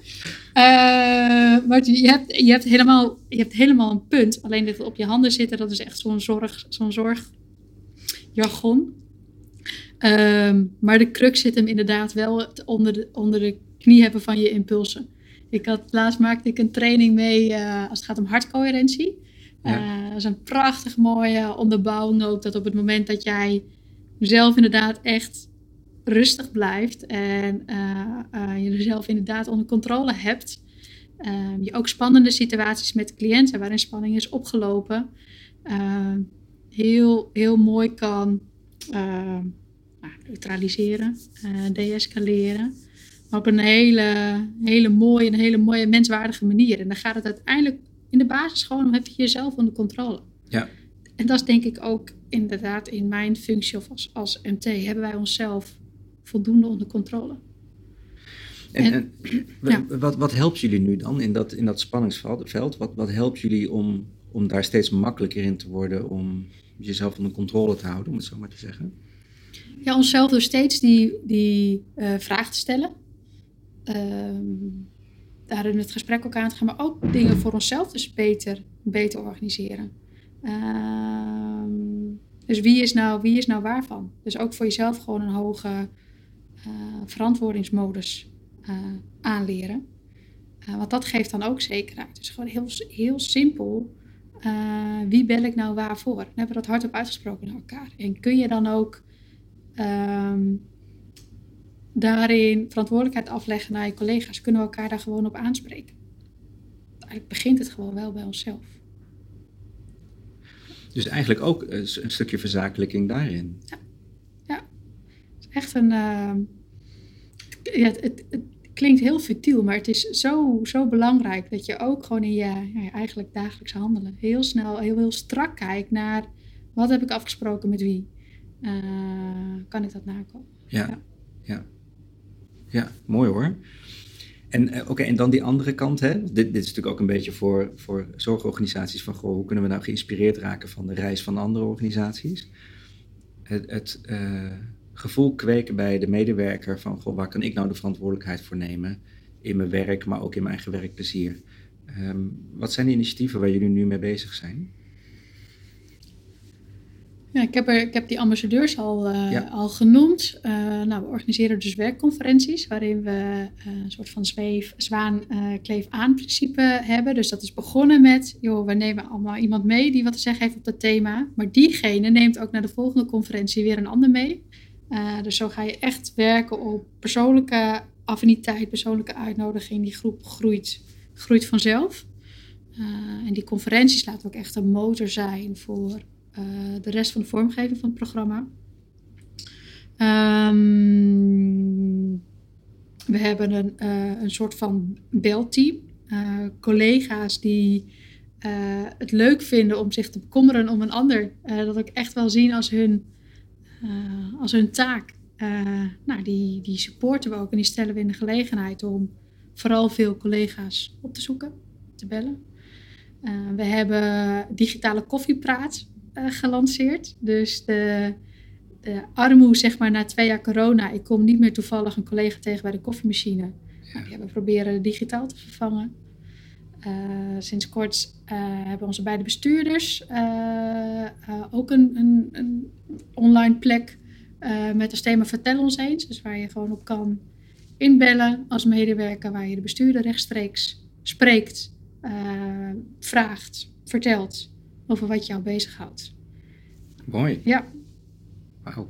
maar je hebt, je, hebt helemaal, je hebt helemaal een punt. Alleen dit op je handen zitten, dat is echt zo'n zorg, zo'n zorgjargon. Um, maar de crux zit hem inderdaad wel onder de, onder de knie hebben van je impulsen. Ik had, laatst maakte ik een training mee uh, als het gaat om hartcoherentie. Ja. Uh, dat is een prachtig mooie onderbouwing ook. Dat op het moment dat jij zelf inderdaad echt rustig blijft en uh, je jezelf inderdaad onder controle hebt. Ehm, je ook spannende situaties met cliënten waarin spanning is opgelopen. Ehm, heel, heel mooi kan neutraliseren, uh, deescaleren. Maar op een hele, hele mooie, een hele mooie menswaardige manier. En dan gaat het uiteindelijk in de basis gewoon om heb je jezelf onder controle. Ja. En dat is denk ik ook inderdaad in mijn functie of als, als MT hebben wij onszelf voldoende onder controle. En, en, ja. wat, wat helpt jullie nu dan in dat, in dat spanningsveld? Wat, wat helpt jullie om, om daar steeds makkelijker in te worden, om jezelf onder controle te houden, om het zo maar te zeggen? Ja, onszelf dus steeds die, die uh, vraag te stellen. Um, daarin het gesprek ook aan te gaan, maar ook dingen voor onszelf dus beter, beter organiseren. Um, dus wie is, nou, wie is nou waarvan? Dus ook voor jezelf gewoon een hoge uh, verantwoordingsmodus uh, aanleren. want dat geeft dan ook zekerheid. Dus gewoon heel, heel simpel. wie bel ik nou waarvoor? Dan hebben we dat hardop uitgesproken naar elkaar. En kun je dan ook um, daarin verantwoordelijkheid afleggen naar je collega's, kunnen we elkaar daar gewoon op aanspreken. Eigenlijk begint het gewoon wel bij onszelf. Dus eigenlijk ook een stukje verzakelijking daarin. Ja, ja. Het is echt een. Uh, ja, het, het, het, klinkt heel futiel, maar het is zo, zo belangrijk dat je ook gewoon in je ja, eigenlijk dagelijkse handelen heel snel, heel, heel strak kijkt naar wat heb ik afgesproken met wie. Uh, kan ik dat nakomen? Ja, ja. ja. ja mooi hoor. En, uh, oké, en dan die andere kant, hè? Dit, dit is natuurlijk ook een beetje voor, voor zorgorganisaties van, goh, hoe kunnen we nou geïnspireerd raken van de reis van andere organisaties? Het, het uh, gevoel kweken bij de medewerker van, goh, waar kan ik nou de verantwoordelijkheid voor nemen in mijn werk, maar ook in mijn eigen werkplezier? Um, wat zijn de initiatieven waar jullie nu mee bezig zijn? Ja, ik heb, er, ik heb die ambassadeurs al, uh, al genoemd. Uh, nou, we organiseren dus werkconferenties waarin we uh, een soort van zweef, zwaan, kleef aan principe hebben. Dus dat is begonnen met, joh, we nemen allemaal iemand mee die wat te zeggen heeft op dat thema. Maar diegene neemt ook naar de volgende conferentie weer een ander mee. dus zo ga je echt werken op persoonlijke affiniteit, persoonlijke uitnodiging. Die groep groeit, groeit vanzelf. en die conferenties laten ook echt een motor zijn voor de rest van de vormgeving van het programma. Um, we hebben een, uh, een soort van belteam. Uh, collega's die het leuk vinden om zich te bekommeren om een ander. dat ook echt wel zien als hun, als hun taak. nou, die, die supporten we ook en die stellen we in de gelegenheid om vooral veel collega's op te zoeken, te bellen. we hebben digitale koffiepraat uh, gelanceerd. Dus de, de armoe, zeg maar, na twee jaar corona. Ik kom niet meer toevallig een collega tegen bij de koffiemachine. Die hebben we proberen digitaal te vervangen. Uh, sinds kort uh, hebben onze beide bestuurders ook een, een, een, online plek met als thema Vertel ons eens. Dus waar je gewoon op kan inbellen als medewerker, waar je de bestuurder rechtstreeks spreekt, vraagt, vertelt over wat jou bezighoudt. Mooi. Ja. Wauw.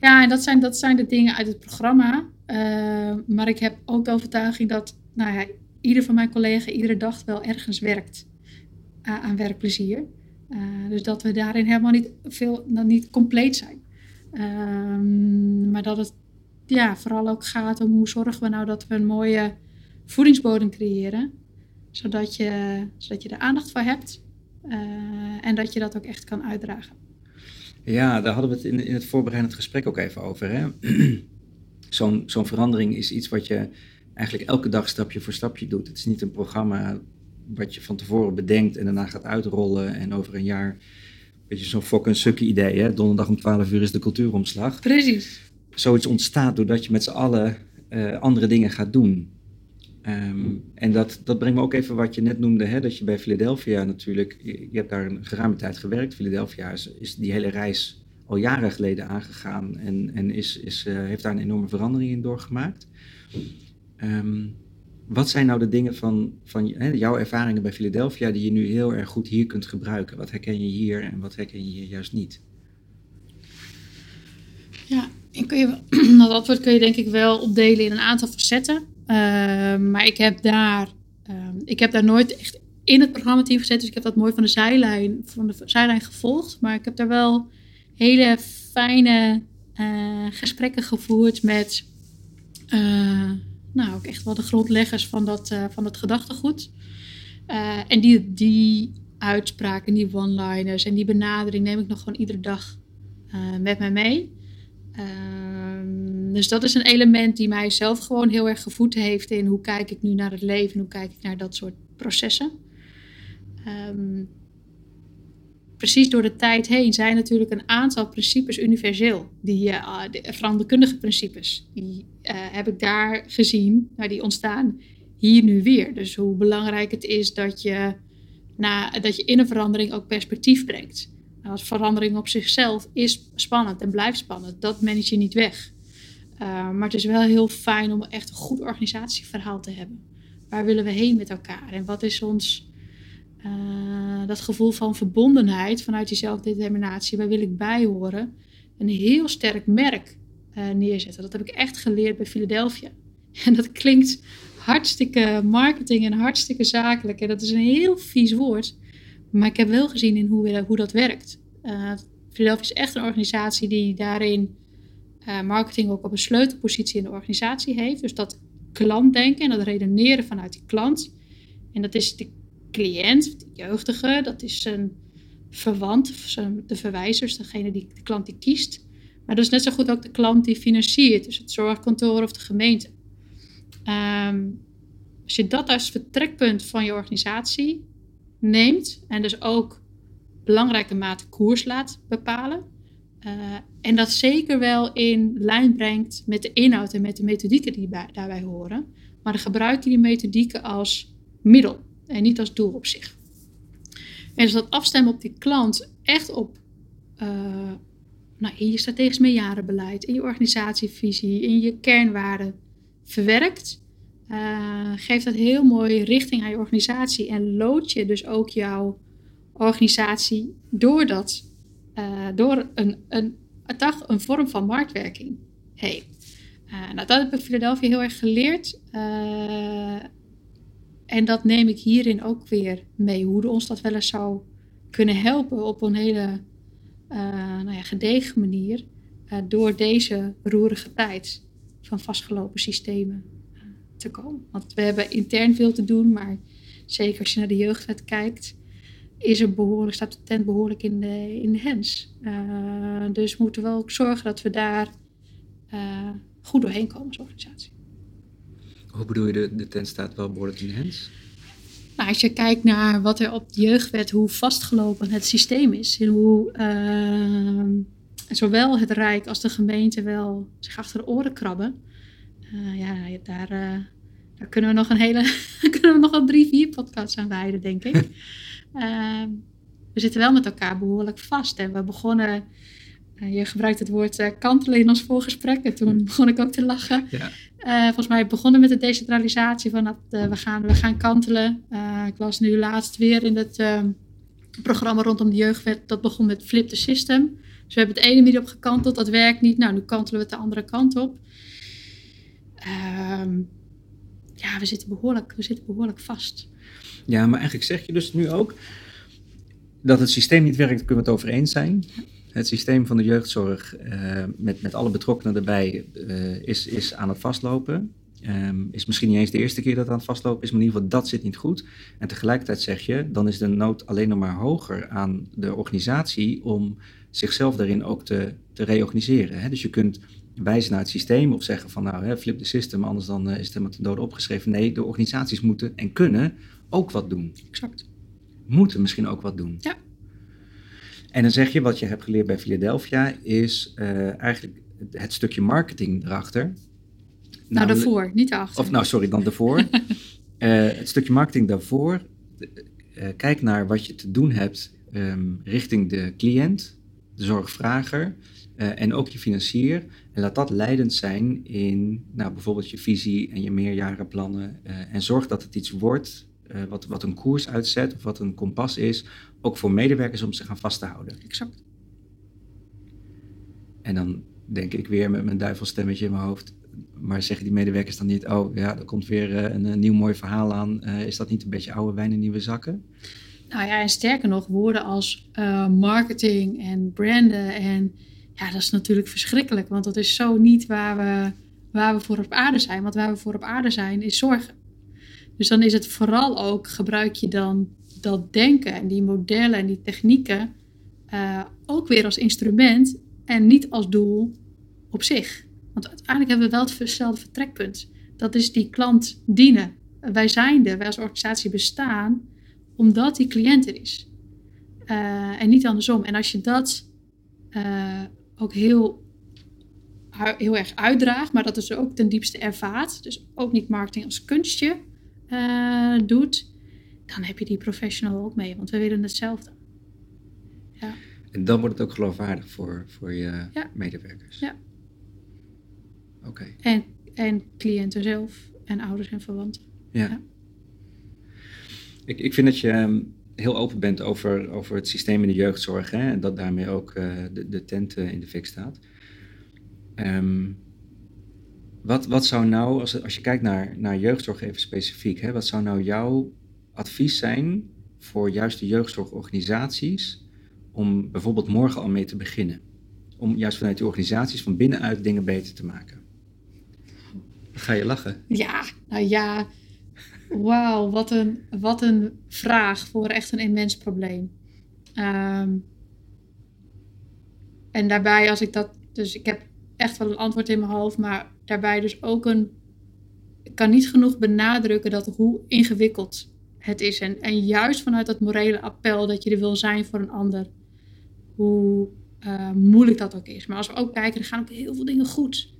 Ja, en dat zijn, dat zijn de dingen uit het programma. Uh, maar ik heb ook de overtuiging dat nou ja, ieder van mijn collega's iedere dag wel ergens werkt uh, aan werkplezier. Uh, dus dat we daarin helemaal niet, veel, niet compleet zijn. Ehm, maar dat het ja, vooral ook gaat om hoe zorgen we nou dat we een mooie voedingsbodem creëren. Zodat je, zodat je er aandacht voor hebt. Uh, en dat je dat ook echt kan uitdragen. Ja, daar hadden we het in, in het voorbereidend gesprek ook even over. Zo'n zo'n verandering is iets wat je eigenlijk elke dag stapje voor stapje doet. Het is niet een programma wat je van tevoren bedenkt en daarna gaat uitrollen en over een jaar. Beetje zo'n en sukkie idee, hè? Donderdag om 12 uur is de cultuuromslag. Precies. Zoiets ontstaat doordat je met z'n allen uh, andere dingen gaat doen. Um, en dat, dat brengt me ook even wat je net noemde, hè, dat je bij Philadelphia natuurlijk, je, hebt daar een geruime tijd gewerkt. Philadelphia is, die hele reis al jaren geleden aangegaan en, en is, is, uh, heeft daar een enorme verandering in doorgemaakt. Um, wat zijn nou de dingen van, van hè, jouw ervaringen bij Philadelphia die je nu heel erg goed hier kunt gebruiken? Wat herken je hier en wat herken je hier juist niet? Ja, je, dat antwoord kun je denk ik wel opdelen in een aantal facetten. Ehm, maar ik heb, daar, um, ik heb daar nooit echt in het programma team gezet. Dus ik heb dat mooi van de zijlijn, van de zijlijn gevolgd. Maar ik heb daar wel hele fijne uh, gesprekken gevoerd met uh, nou, ook echt wel de grondleggers van dat, uh, van dat gedachtegoed. en die, die uitspraken, die one-liners en die benadering neem ik nog gewoon iedere dag met mij mee. Dus dat is een element die mij zelf gewoon heel erg gevoed heeft in hoe kijk ik nu naar het leven, hoe kijk ik naar dat soort processen. Um, precies door de tijd heen zijn natuurlijk een aantal principes universeel. Die, uh, de veranderkundige principes, die uh, heb ik daar gezien, nou, die ontstaan hier nu weer. Dus hoe belangrijk het is dat je, na, dat je in een verandering ook perspectief brengt. Als verandering op zichzelf is spannend en blijft spannend. Dat manage je niet weg. Uh, maar het is wel heel fijn om echt een goed organisatieverhaal te hebben. Waar willen we heen met elkaar? En wat is ons uh, dat gevoel van verbondenheid vanuit die zelfdeterminatie? Waar wil ik bij horen? Een heel sterk merk uh, neerzetten. Dat heb ik echt geleerd bij Philadelphia. En dat klinkt hartstikke marketing en hartstikke zakelijk. En dat is een heel vies woord. Maar ik heb wel gezien in hoe, hoe dat werkt. Philadelphia is echt een organisatie die daarin uh, marketing ook op een sleutelpositie in de organisatie heeft. Dus dat klantdenken en dat redeneren vanuit die klant. En dat is de cliënt, de jeugdige, dat is zijn verwant, zijn, de verwijzers, degene die de klant die kiest. Maar dat is net zo goed ook de klant die financiert, dus het zorgkantoor of de gemeente. Ehm, als je dat als vertrekpunt van je organisatie neemt en dus ook belangrijke mate koers laat bepalen, uh, en dat zeker wel in lijn brengt met de inhoud en met de methodieken die daarbij horen, maar dan gebruik je die methodieken als middel en niet als doel op zich. En dus dat afstemmen op die klant echt op uh, nou, in je strategisch meerjarenbeleid, in je organisatievisie, in je kernwaarden verwerkt, uh, geeft dat heel mooi richting aan je organisatie en lood je dus ook jouw organisatie door, dat, door een, een, een, een vorm van marktwerking heen. Uh, nou, dat heb ik Philadelphia heel erg geleerd. en dat neem ik hierin ook weer mee. Hoe ons dat wel eens zou kunnen helpen op een hele nou ja, gedegen manier. door deze roerige tijd van vastgelopen systemen te komen. Want we hebben intern veel te doen, maar zeker als je naar de jeugdwet kijkt, is er behoorlijk, staat de tent behoorlijk in de, in de hens. Uh, dus moeten we ook zorgen dat we daar uh, goed doorheen komen als organisatie. Hoe bedoel je, de, de tent staat wel behoorlijk in de hens? Nou, als je kijkt naar wat er op de jeugdwet, hoe vastgelopen het systeem is. En hoe uh, zowel het Rijk als de gemeente wel zich achter de oren krabben. Ja, daar, daar kunnen we nog een hele, kunnen we nog wel drie, vier podcasts aan wijden, denk ik. uh, we zitten wel met elkaar behoorlijk vast. En we begonnen, eh, je gebruikt het woord kantelen in ons voorgesprek. En toen begon ik ook te lachen. Ja. volgens mij begonnen met de decentralisatie van dat we, gaan, we gaan kantelen. ik was nu laatst weer in het programma rondom de jeugdwet. Dat begon met flip the system. Dus we hebben het ene midden op gekanteld, dat werkt niet. Nou, nu kantelen we het de andere kant op. Um, ja, we zitten, behoorlijk, we zitten behoorlijk vast. Ja, maar eigenlijk zeg je dus nu ook dat het systeem niet werkt, kunnen we het over eens zijn. Het systeem van de jeugdzorg, uh, met, met alle betrokkenen erbij, uh, is, is aan het vastlopen. Um, is misschien niet eens de eerste keer dat het aan het vastlopen is, maar in ieder geval dat zit niet goed. En tegelijkertijd zeg je, dan is de nood alleen nog maar hoger aan de organisatie om zichzelf daarin ook te, te reorganiseren. Hè? Dus je kunt wijzen naar het systeem of zeggen van nou, hè, flip the system, anders dan uh, is het helemaal ten dode opgeschreven. Nee, de organisaties moeten en kunnen ook wat doen. Exact. Moeten misschien ook wat doen. Ja. En dan zeg je, wat je hebt geleerd bij Philadelphia, is uh, eigenlijk het stukje marketing erachter. Nou, daarvoor, niet achter. Of nou, sorry, dan daarvoor. uh, het stukje marketing daarvoor. kijk naar wat je te doen hebt um, richting de cliënt, de zorgvrager. En ook je financier. En laat dat leidend zijn in nou, bijvoorbeeld je visie en je meerjarenplannen. En zorg dat het iets wordt uh, wat, wat een koers uitzet of wat een kompas is, ook voor medewerkers om zich aan vast te houden. Exact. En dan denk ik weer met mijn duivelstemmetje in mijn hoofd. Maar zeggen die medewerkers dan niet, oh ja, er komt weer een, een nieuw mooi verhaal aan. is dat niet een beetje oude wijn in nieuwe zakken? Nou ja, en sterker nog, woorden als marketing en branden en ja, dat is natuurlijk verschrikkelijk, want dat is zo niet waar we, waar we voor op aarde zijn. Want waar we voor op aarde zijn is zorgen. Dus dan is het vooral ook, gebruik je dan dat denken en die modellen en die technieken uh, ook weer als instrument en niet als doel op zich. Want uiteindelijk hebben we wel hetzelfde vertrekpunt. Dat is die klant dienen. Wij zijn er, wij als organisatie bestaan omdat die cliënt er is. Uh, en niet andersom. En als je dat uh, ook heel, heel erg uitdraagt, maar dat is ook ten diepste ervaart. Dus ook niet marketing als kunstje uh, doet, dan heb je die professional ook mee, want we willen hetzelfde. Ja. En dan wordt het ook geloofwaardig voor, voor je ja. medewerkers. Ja. Oké. En, en cliënten zelf en ouders en verwanten. Ja. ja. Ik, ik vind dat je ehm, heel open bent over, over het systeem in de jeugdzorg hè, en dat daarmee ook uh, de, de tent uh, in de fik staat. Um, wat, wat zou nou, als, als je kijkt naar, naar jeugdzorg even specifiek, hè, wat zou nou jouw advies zijn voor juist de jeugdzorgorganisaties om bijvoorbeeld morgen al mee te beginnen? Om juist vanuit die organisaties van binnenuit dingen beter te maken. Ga je lachen? Ja, nou ja. Wauw, wat een, wat een vraag voor echt een immens probleem. Ehm, en daarbij, als ik dat. Dus ik heb echt wel een antwoord in mijn hoofd, maar daarbij dus ook een. Ik kan niet genoeg benadrukken dat hoe ingewikkeld het is. En, en juist vanuit dat morele appel dat je er wil zijn voor een ander, hoe uh, moeilijk dat ook is. Maar als we ook kijken, er gaan ook heel veel dingen goed.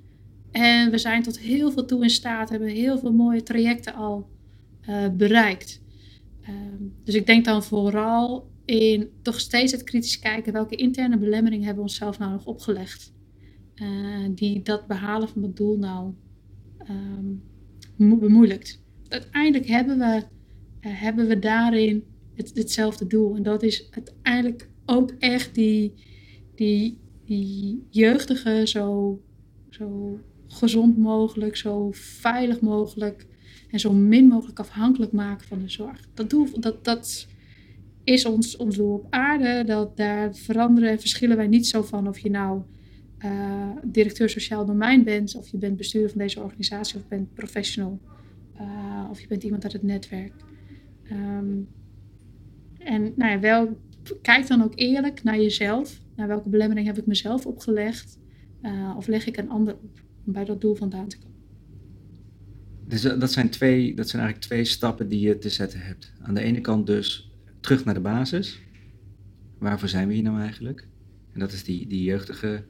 En we zijn tot heel veel toe in staat, hebben heel veel mooie trajecten al uh, bereikt. Uh, dus ik denk dan vooral in toch steeds het kritisch kijken welke interne belemmeringen hebben we onszelf nou nog opgelegd. Uh, die dat behalen van het doel nou um, bemoeilijkt. Uiteindelijk hebben we, hebben we daarin het, hetzelfde doel. En dat is uiteindelijk ook echt die, die, die jeugdige zo, zo gezond mogelijk, zo veilig mogelijk en zo min mogelijk afhankelijk maken van de zorg. Dat, doel, dat, dat is ons, ons doel op aarde. Dat, daar veranderen en verschillen wij niet zo van of je nou uh, directeur sociaal domein bent, of je bent bestuurder van deze organisatie, of bent professional, uh, of je bent iemand uit het netwerk. Um, en nou ja, wel, kijk dan ook eerlijk naar jezelf. Naar welke belemmering heb ik mezelf opgelegd? Uh, of leg ik een ander op om bij dat doel vandaan te komen? Dus dat zijn, twee, dat zijn eigenlijk twee stappen die je te zetten hebt. Aan de ene kant dus terug naar de basis. Waarvoor zijn we hier nou eigenlijk? En dat is die, die jeugdige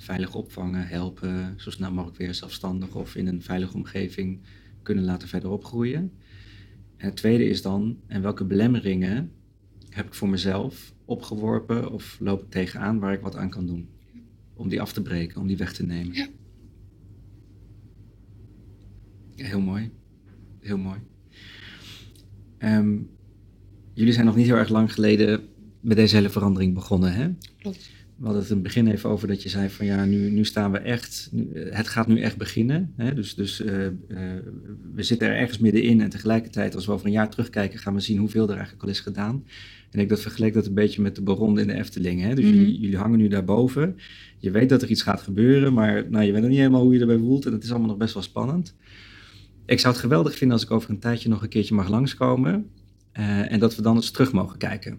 veilig opvangen, helpen, zo snel mogelijk weer zelfstandig of in een veilige omgeving kunnen laten verder opgroeien. En het tweede is dan, en welke belemmeringen heb ik voor mezelf opgeworpen of loop ik tegenaan waar ik wat aan kan doen? Om die af te breken, om die weg te nemen. Ja. Heel mooi. Heel mooi. Ehm, jullie zijn nog niet heel erg lang geleden met deze hele verandering begonnen, hè? Klopt. We hadden het in het begin even over dat je zei van ja, nu, nu staan we echt, nu, eh, het gaat nu echt beginnen. Hè? Dus, dus uh, uh, we zitten er ergens middenin en tegelijkertijd als we over een jaar terugkijken gaan we zien hoeveel er eigenlijk al is gedaan. En ik dat vergeleek dat een beetje met de baron in de Efteling. Hè? Dus mm -hmm. jullie, jullie hangen nu daarboven. Je weet dat er iets gaat gebeuren, maar nou, je weet nog niet helemaal hoe je erbij voelt en het is allemaal nog best wel spannend. Ik zou het geweldig vinden als ik over een tijdje nog een keertje mag langskomen. Uh, en dat we dan eens terug mogen kijken.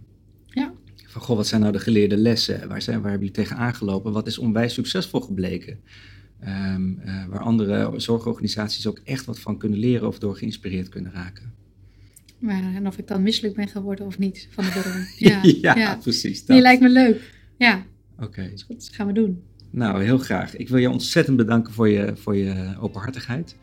Van, goh, wat zijn nou de geleerde lessen? Waar, zijn, waar hebben jullie tegen aangelopen? Wat is onwijs succesvol gebleken? Um, uh, waar andere zorgorganisaties ook echt wat van kunnen leren of door geïnspireerd kunnen raken. Maar, en of ik dan misselijk ben geworden of niet van de bron. Ja, ja, ja, precies. Dat. Die lijkt me leuk. Ja. Oké. Okay. Dat is goed, dat gaan we doen. Nou, heel graag. Ik wil je ontzettend bedanken voor je, voor je openhartigheid.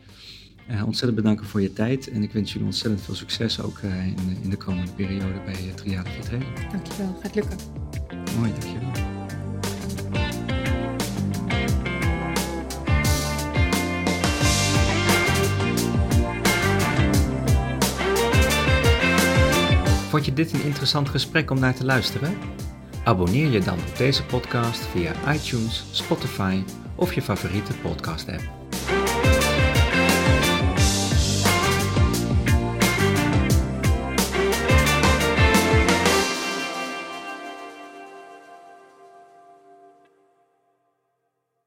Uh, ontzettend bedanken voor je tijd en ik wens jullie ontzettend veel succes ook uh, in, in, de komende periode bij uh, Triade Vitré. Dankjewel, gaat lukken. Mooi, dankjewel. Vond je dit een interessant gesprek om naar te luisteren? Abonneer je dan op deze podcast via iTunes, Spotify of je favoriete podcast app.